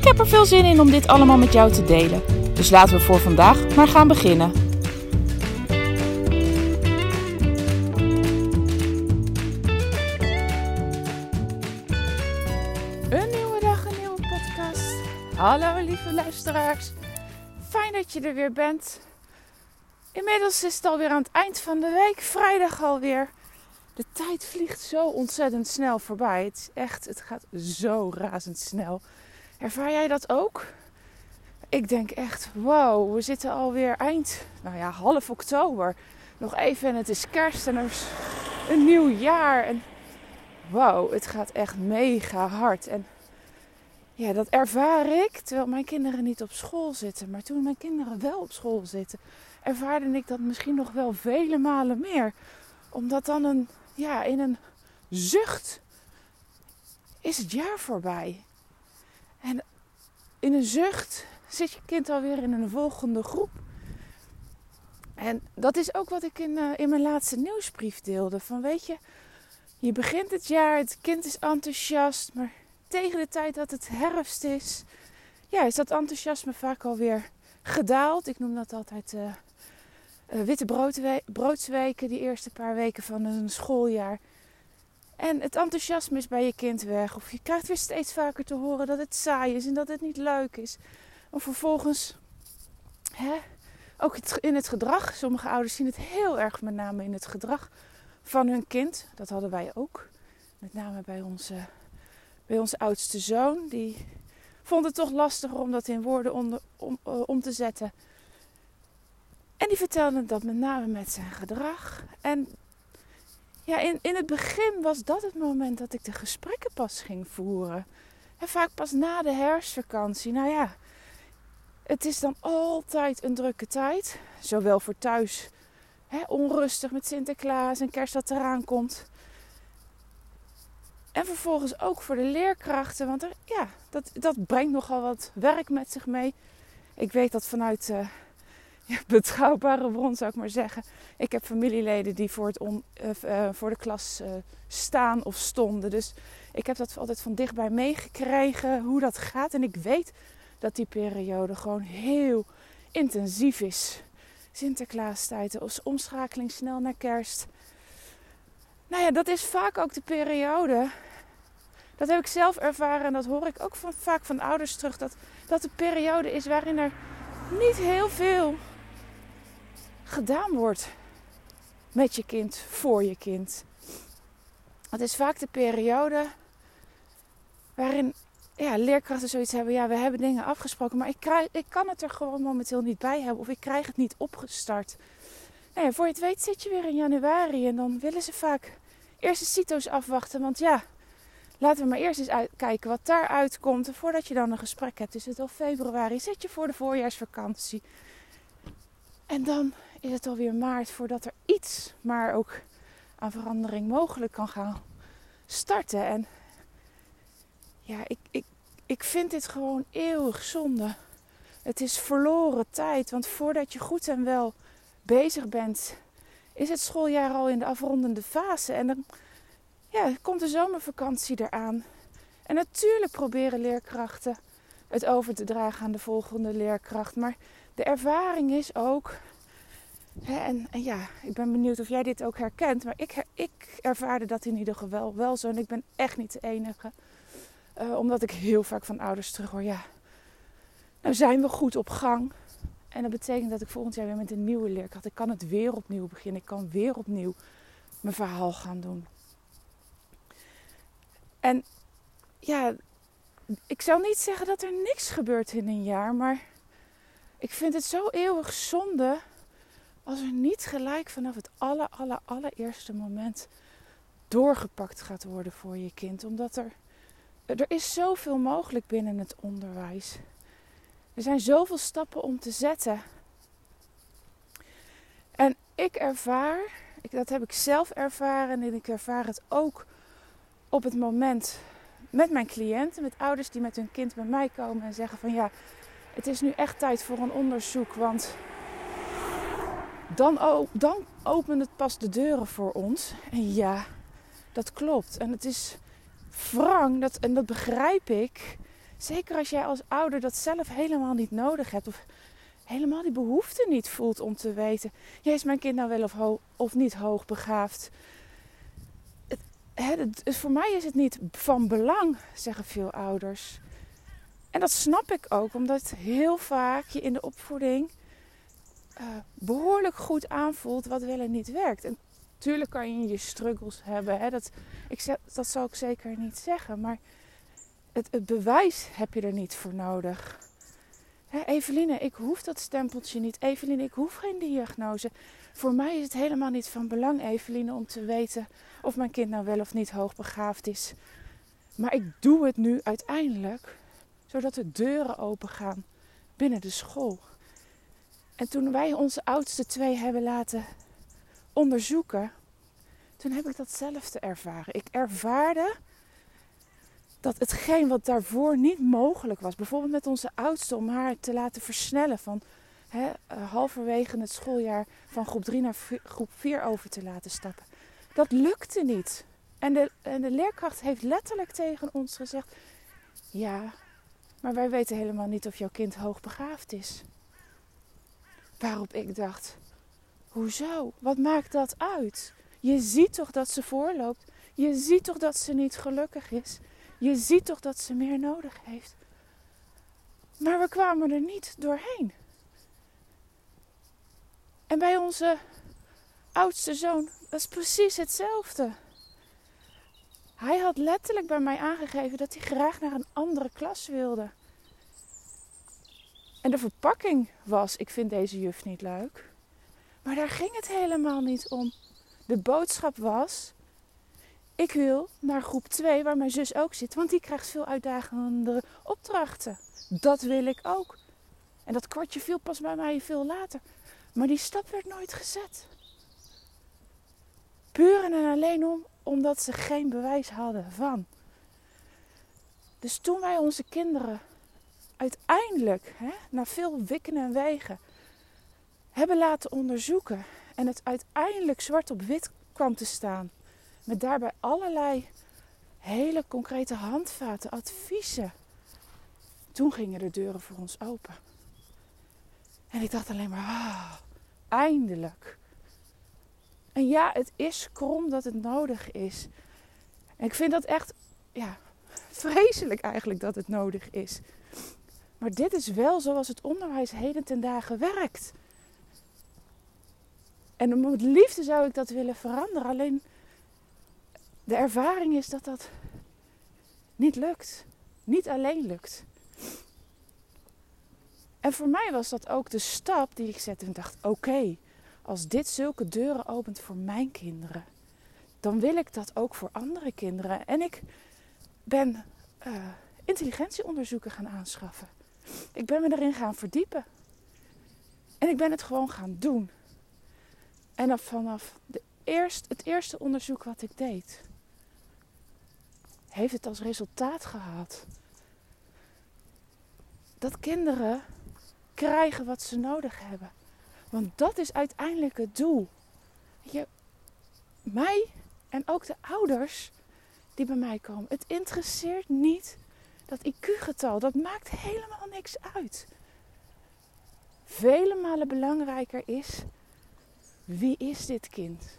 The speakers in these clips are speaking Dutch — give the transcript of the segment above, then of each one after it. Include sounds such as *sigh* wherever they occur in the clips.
Ik heb er veel zin in om dit allemaal met jou te delen. Dus laten we voor vandaag maar gaan beginnen. Een nieuwe dag, een nieuwe podcast. Hallo lieve luisteraars. Fijn dat je er weer bent. Inmiddels is het alweer aan het eind van de week, vrijdag alweer. De tijd vliegt zo ontzettend snel voorbij. Het is echt, het gaat zo razendsnel. Ervaar jij dat ook? Ik denk echt, wow, we zitten alweer eind, nou ja, half oktober. Nog even en het is kerst en er is een nieuw jaar. En wow, het gaat echt mega hard. En ja, dat ervaar ik terwijl mijn kinderen niet op school zitten. Maar toen mijn kinderen wel op school zitten, ervaarde ik dat misschien nog wel vele malen meer. Omdat dan een, ja, in een zucht is het jaar voorbij. En in een zucht zit je kind alweer in een volgende groep. En dat is ook wat ik in, uh, in mijn laatste nieuwsbrief deelde. Van weet je, je begint het jaar, het kind is enthousiast, maar tegen de tijd dat het herfst is, ja, is dat enthousiasme vaak alweer gedaald. Ik noem dat altijd uh, uh, witte broodsweken, die eerste paar weken van een schooljaar. En het enthousiasme is bij je kind weg. Of je krijgt weer steeds vaker te horen dat het saai is en dat het niet leuk is. Of vervolgens, hè, ook in het gedrag. Sommige ouders zien het heel erg met name in het gedrag van hun kind. Dat hadden wij ook. Met name bij onze, bij onze oudste zoon. Die vond het toch lastiger om dat in woorden onder, om, uh, om te zetten. En die vertelde dat met name met zijn gedrag. En ja, in, in het begin was dat het moment dat ik de gesprekken pas ging voeren. En vaak pas na de herfstvakantie. Nou ja, het is dan altijd een drukke tijd. Zowel voor thuis, hè, onrustig met Sinterklaas en kerst dat eraan komt. En vervolgens ook voor de leerkrachten. Want er, ja, dat, dat brengt nogal wat werk met zich mee. Ik weet dat vanuit... Uh, *laughs* betrouwbare bron zou ik maar zeggen. Ik heb familieleden die voor, het uh, uh, voor de klas uh, staan of stonden. Dus ik heb dat altijd van dichtbij meegekregen hoe dat gaat. En ik weet dat die periode gewoon heel intensief is. Sinterklaastijd, de omschakeling snel naar kerst. Nou ja, dat is vaak ook de periode. Dat heb ik zelf ervaren en dat hoor ik ook vaak van ouders terug. Dat dat de periode is waarin er niet heel veel gedaan wordt met je kind, voor je kind. Het is vaak de periode waarin ja, leerkrachten zoiets hebben. Ja, we hebben dingen afgesproken, maar ik, krijg, ik kan het er gewoon momenteel niet bij hebben. Of ik krijg het niet opgestart. Nou voor je het weet zit je weer in januari en dan willen ze vaak eerst de CITO's afwachten. Want ja, laten we maar eerst eens kijken wat daaruit komt. voordat je dan een gesprek hebt, is het al februari. Zit je voor de voorjaarsvakantie. En dan is het alweer maart voordat er iets maar ook aan verandering mogelijk kan gaan starten. En ja, ik, ik, ik vind dit gewoon eeuwig zonde. Het is verloren tijd, want voordat je goed en wel bezig bent, is het schooljaar al in de afrondende fase. En dan ja, komt de zomervakantie eraan. En natuurlijk proberen leerkrachten het over te dragen aan de volgende leerkracht. Maar de ervaring is ook en, en, ja, ik ben benieuwd of jij dit ook herkent. Maar ik, ik ervaarde dat in ieder geval wel zo. En ik ben echt niet de enige. Uh, omdat ik heel vaak van ouders terug hoor. Ja, nou zijn we goed op gang. En dat betekent dat ik volgend jaar weer met een nieuwe leerkracht. Ik kan het weer opnieuw beginnen. Ik kan weer opnieuw mijn verhaal gaan doen. En ja, ik zal niet zeggen dat er niks gebeurt in een jaar. Maar ik vind het zo eeuwig zonde als er niet gelijk vanaf het aller, aller, allereerste moment doorgepakt gaat worden voor je kind. Omdat er er is zoveel mogelijk binnen het onderwijs. Er zijn zoveel stappen om te zetten. En ik ervaar, dat heb ik zelf ervaren en ik ervaar het ook op het moment met mijn cliënten, met ouders die met hun kind bij mij komen en zeggen van ja, het is nu echt tijd voor een onderzoek, want dan, dan opent het pas de deuren voor ons. En ja, dat klopt. En het is wrang, dat, en dat begrijp ik. Zeker als jij als ouder dat zelf helemaal niet nodig hebt. Of helemaal die behoefte niet voelt om te weten. Is mijn kind nou wel of, of niet hoogbegaafd? Het, het, voor mij is het niet van belang, zeggen veel ouders. En dat snap ik ook, omdat heel vaak je in de opvoeding uh, behoorlijk goed aanvoelt wat wel en niet werkt. En natuurlijk kan je je struggles hebben. Hè? Dat, ik, dat zal ik zeker niet zeggen. Maar het, het bewijs heb je er niet voor nodig. Hè, Eveline, ik hoef dat stempeltje niet. Eveline, ik hoef geen diagnose. Voor mij is het helemaal niet van belang, Eveline, om te weten of mijn kind nou wel of niet hoogbegaafd is. Maar ik doe het nu uiteindelijk zodat de deuren open gaan binnen de school. En toen wij onze oudste twee hebben laten onderzoeken, toen heb ik datzelfde ervaren. Ik ervaarde dat hetgeen wat daarvoor niet mogelijk was, bijvoorbeeld met onze oudste, om haar te laten versnellen van eh, halverwege het schooljaar van groep 3 naar groep 4 over te laten stappen. Dat lukte niet. En de, en de leerkracht heeft letterlijk tegen ons gezegd: Ja, maar wij weten helemaal niet of jouw kind hoogbegaafd is. Waarop ik dacht: Hoezo? Wat maakt dat uit? Je ziet toch dat ze voorloopt? Je ziet toch dat ze niet gelukkig is? Je ziet toch dat ze meer nodig heeft? Maar we kwamen er niet doorheen. En bij onze oudste zoon, is precies hetzelfde. Hij had letterlijk bij mij aangegeven dat hij graag naar een andere klas wilde. En de verpakking was: ik vind deze juf niet leuk. Maar daar ging het helemaal niet om. De boodschap was: ik wil naar groep 2, waar mijn zus ook zit, want die krijgt veel uitdagende opdrachten. Dat wil ik ook. En dat kwartje viel pas bij mij veel later. Maar die stap werd nooit gezet. Puur en alleen om omdat ze geen bewijs hadden van. Dus toen wij onze kinderen uiteindelijk, hè, na veel wikken en wegen, hebben laten onderzoeken en het uiteindelijk zwart op wit kwam te staan, met daarbij allerlei hele concrete handvaten, adviezen, toen gingen de deuren voor ons open. En ik dacht alleen maar, ah, eindelijk. En ja, het is krom dat het nodig is. Ik vind dat echt, ja, vreselijk eigenlijk dat het nodig is. Maar dit is wel zoals het onderwijs heden ten dagen werkt. En met liefde zou ik dat willen veranderen. Alleen de ervaring is dat dat niet lukt. Niet alleen lukt. En voor mij was dat ook de stap die ik zette en dacht: oké, als dit zulke deuren opent voor mijn kinderen, dan wil ik dat ook voor andere kinderen. En ik ben uh, intelligentieonderzoeken gaan aanschaffen. Ik ben me erin gaan verdiepen. En ik ben het gewoon gaan doen. En vanaf de eerst, het eerste onderzoek wat ik deed, heeft het als resultaat gehad dat kinderen krijgen wat ze nodig hebben. Want dat is uiteindelijk het doel. Je, mij en ook de ouders die bij mij komen. Het interesseert niet dat IQ-getal. Dat maakt helemaal niks uit. Vele malen belangrijker is wie is dit kind?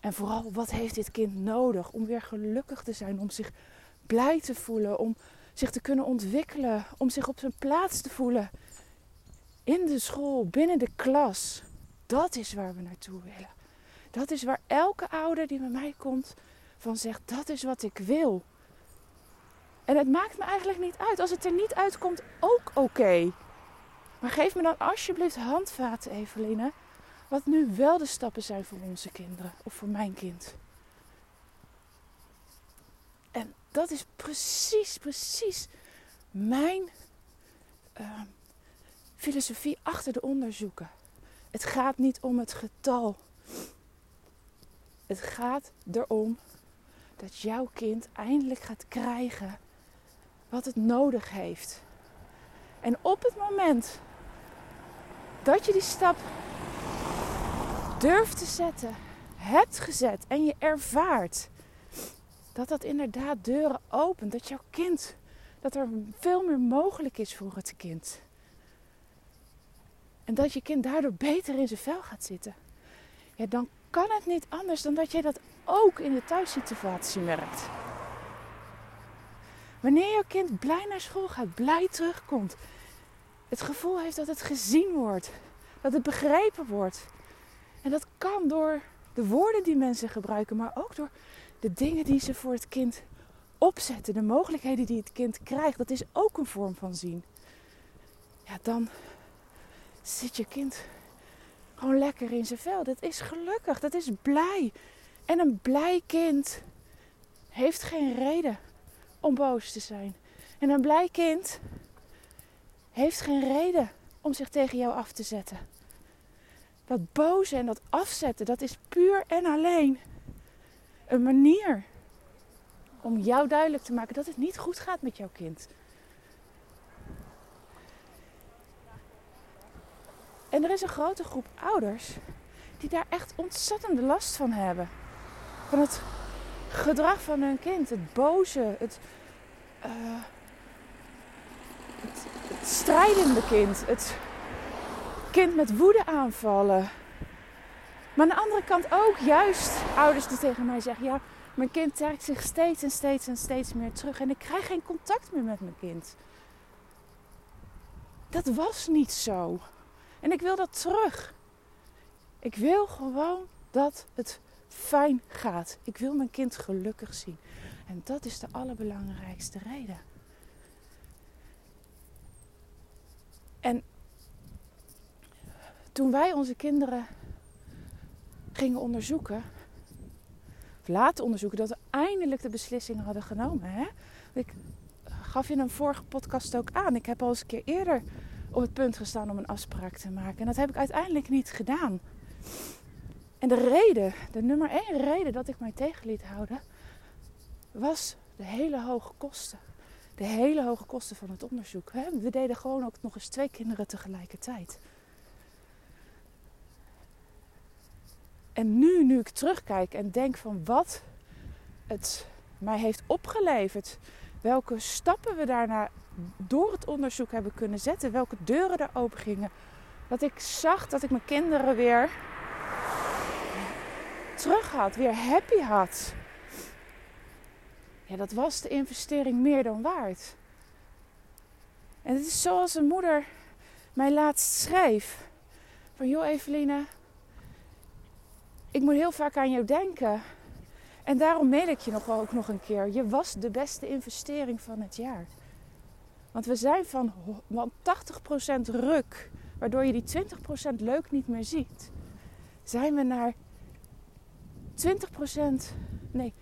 En vooral wat heeft dit kind nodig om weer gelukkig te zijn, om zich blij te voelen, om zich te kunnen ontwikkelen, om zich op zijn plaats te voelen in de school, binnen de klas. Dat is waar we naartoe willen. Dat is waar elke ouder die bij mij komt van zegt: dat is wat ik wil. En het maakt me eigenlijk niet uit. Als het er niet uitkomt, ook oké. Maar geef me dan alsjeblieft handvaten, Eveline. Wat nu wel de stappen zijn voor onze kinderen of voor mijn kind. En dat is precies, precies mijn uh, filosofie achter de onderzoeken. Het gaat niet om het getal. Het gaat erom dat jouw kind eindelijk gaat krijgen wat het nodig heeft. En op het moment dat je die stap durft te zetten, hebt gezet en je ervaart dat dat inderdaad deuren opent, dat jouw kind, dat er veel meer mogelijk is voor het kind. En dat je kind daardoor beter in zijn vel gaat zitten. Ja, dan kan het niet anders dan dat jij dat ook in de thuissituatie merkt. Wanneer jouw kind blij naar school gaat, blij terugkomt, het gevoel heeft dat het gezien wordt, dat het begrepen wordt. En dat kan door de woorden die mensen gebruiken, maar ook door de dingen die ze voor het kind opzetten, de mogelijkheden die het kind krijgt. Dat is ook een vorm van zien. Ja, dan zit je kind gewoon lekker in zijn vel. Dat is gelukkig, dat is blij. En een blij kind heeft geen reden om boos te zijn. En een blij kind heeft geen reden om zich tegen jou af te zetten. Dat boze en dat afzetten, dat is puur en alleen een manier om jou duidelijk te maken dat het niet goed gaat met jouw kind. En er is een grote groep ouders die daar echt ontzettende last van hebben. Van het gedrag van hun kind, het boze, het, uh, het, het strijdende kind, het kind met woede aanvallen. Maar aan de andere kant ook juist ouders die tegen mij zeggen: Ja, mijn kind trekt zich steeds en steeds en steeds meer terug en ik krijg geen contact meer met mijn kind. Dat was niet zo. En ik wil dat terug. Ik wil gewoon dat het fijn gaat. Ik wil mijn kind gelukkig zien. En dat is de allerbelangrijkste reden. En toen wij onze kinderen gingen onderzoeken, of laten onderzoeken, dat we eindelijk de beslissing hadden genomen. Hè? Ik gaf in een vorige podcast ook aan. Ik heb al eens een keer eerder op het punt gestaan om een afspraak te maken. En dat heb ik uiteindelijk niet gedaan. En de reden, de nummer één reden dat ik mij tegen liet houden, was de hele hoge kosten. De hele hoge kosten van het onderzoek. We deden gewoon ook nog eens twee kinderen tegelijkertijd. En nu, nu ik terugkijk en denk van wat het mij heeft opgeleverd, welke stappen we daarna door het onderzoek hebben kunnen zetten, welke deuren er open gingen, dat ik zag dat ik mijn kinderen weer terug had, weer happy had. Ja, dat was de investering meer dan waard. En het is zoals een moeder mij laatst schreef: van joh Eveline, ik moet heel vaak aan jou denken. En daarom mail ik je nog ook nog een keer. Je was de beste investering van het jaar. Want we zijn van, van 80% ruk, waardoor je die 20% leuk niet meer ziet, zijn we naar 20%, nee,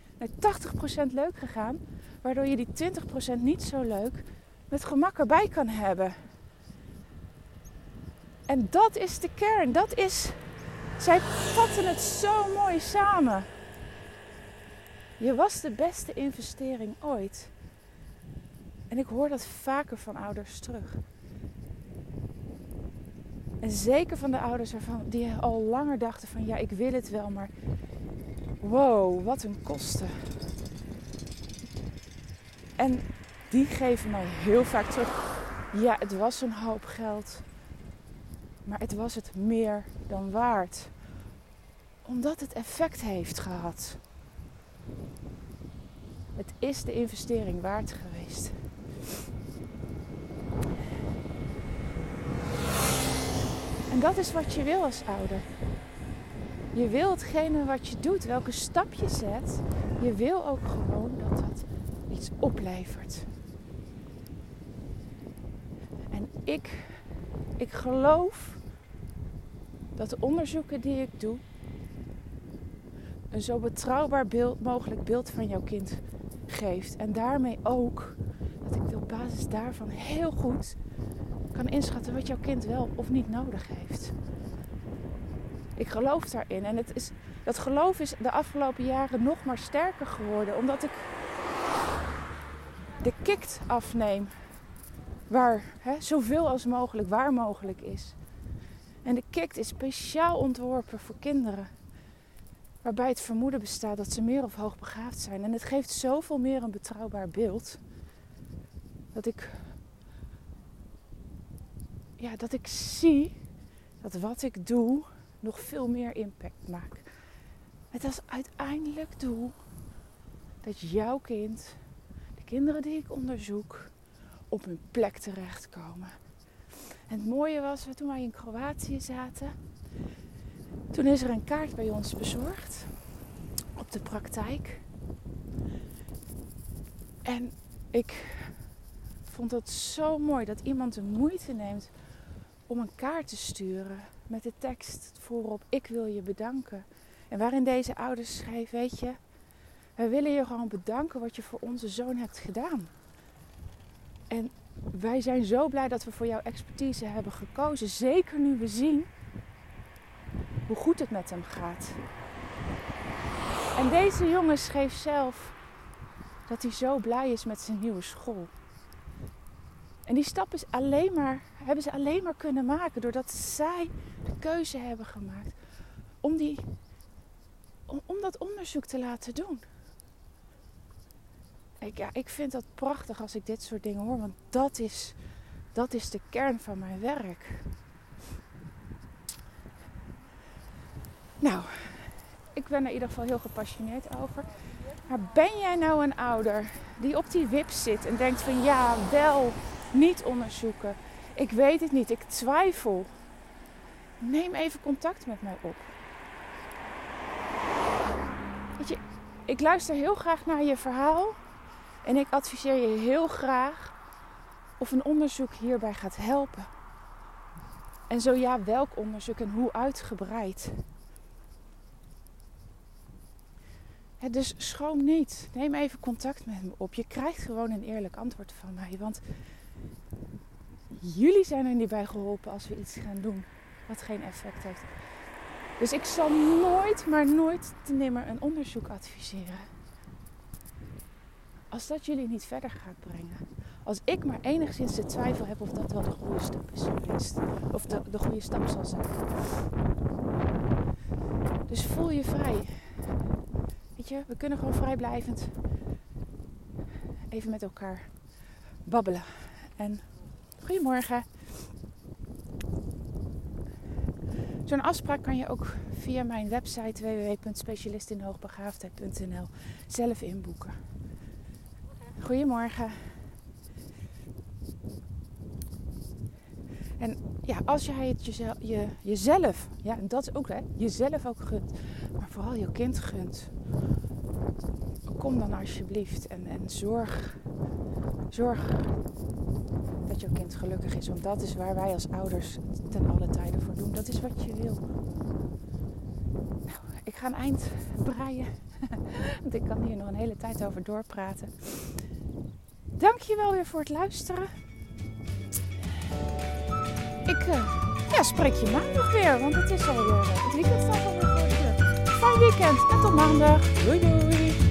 naar 80% leuk gegaan, waardoor je die 20% niet zo leuk met gemak erbij kan hebben. En dat is de kern, dat is zij vatten het zo mooi samen. Je was de beste investering ooit. En ik hoor dat vaker van ouders terug. En zeker van de ouders ervan die al langer dachten van ja, ik wil het wel, maar wow, wat een kosten. En die geven mij heel vaak terug. Ja, het was een hoop geld. Maar het was het meer dan waard. Omdat het effect heeft gehad. Het is de investering waard geweest. En dat is wat je wil als ouder. Je wil hetgene wat je doet, welke stap je zet. Je wil ook gewoon dat dat iets oplevert. En ik, ik geloof dat de onderzoeken die ik doe een zo betrouwbaar beeld, mogelijk beeld van jouw kind geeft. En daarmee ook dat ik op basis daarvan heel goed kan inschatten wat jouw kind wel of niet nodig heeft. Ik geloof daarin. En het is, dat geloof is de afgelopen jaren nog maar sterker geworden. Omdat ik de kikt afneem. Waar hè, zoveel als mogelijk, waar mogelijk is. En de kikt is speciaal ontworpen voor kinderen. Waarbij het vermoeden bestaat dat ze meer of hoogbegaafd zijn. En het geeft zoveel meer een betrouwbaar beeld. Dat ik, ja, dat ik zie dat wat ik doe nog veel meer impact maakt. Het als uiteindelijk doel dat jouw kind, de kinderen die ik onderzoek, op hun plek terechtkomen. En het mooie was, toen wij in Kroatië zaten, toen is er een kaart bij ons bezorgd op de praktijk. En ik vond het zo mooi dat iemand de moeite neemt om een kaart te sturen met de tekst voorop: Ik wil je bedanken. En waarin deze ouders schreef: Weet je, wij willen je gewoon bedanken wat je voor onze zoon hebt gedaan. En wij zijn zo blij dat we voor jouw expertise hebben gekozen. Zeker nu we zien hoe goed het met hem gaat. En deze jongen schreef zelf dat hij zo blij is met zijn nieuwe school. En die stap is alleen maar, hebben ze alleen maar kunnen maken doordat zij keuze hebben gemaakt om, die, om, om dat onderzoek te laten doen. Ik, ja, ik vind dat prachtig als ik dit soort dingen hoor, want dat is, dat is de kern van mijn werk. Nou, ik ben er in ieder geval heel gepassioneerd over. Maar ben jij nou een ouder die op die wip zit en denkt van ja, wel niet onderzoeken. Ik weet het niet, ik twijfel. Neem even contact met mij op. Weet je, ik luister heel graag naar je verhaal en ik adviseer je heel graag of een onderzoek hierbij gaat helpen. En zo ja, welk onderzoek en hoe uitgebreid. dus schroom niet. Neem even contact met me op. Je krijgt gewoon een eerlijk antwoord van mij. Want jullie zijn er niet bij geholpen als we iets gaan doen wat geen effect heeft. Dus ik zal nooit, maar nooit te nimmer een onderzoek adviseren. Als dat jullie niet verder gaat brengen. Als ik maar enigszins de twijfel heb of dat wel de goede stap is geweest. Of de, de goede stap zal zijn. Dus voel je vrij. Weet je, we kunnen gewoon vrijblijvend even met elkaar babbelen. En Goedemorgen. Zo'n afspraak kan je ook via mijn website www.specialistinhoogbegaafdheid.nl zelf inboeken. Goedemorgen. En ja, als jij het jezelf, je, jezelf, ja, en dat is ook hè, jezelf ook gunt, maar vooral je kind gunt, kom dan alsjeblieft en, en zorg, zorg dat jouw kind gelukkig is. Want dat is waar wij als ouders ten alle tijden voor doen. Dat is wat je wil. Nou, ik ga een eind breien. *laughs* Want ik kan hier nog een hele tijd over doorpraten. Dank je wel weer voor het luisteren. Ik uh, ja, spreek je maandag weer. Want het is alweer uh, het weekend staat alweer voor. Fijn weekend en tot maandag. Doei doei.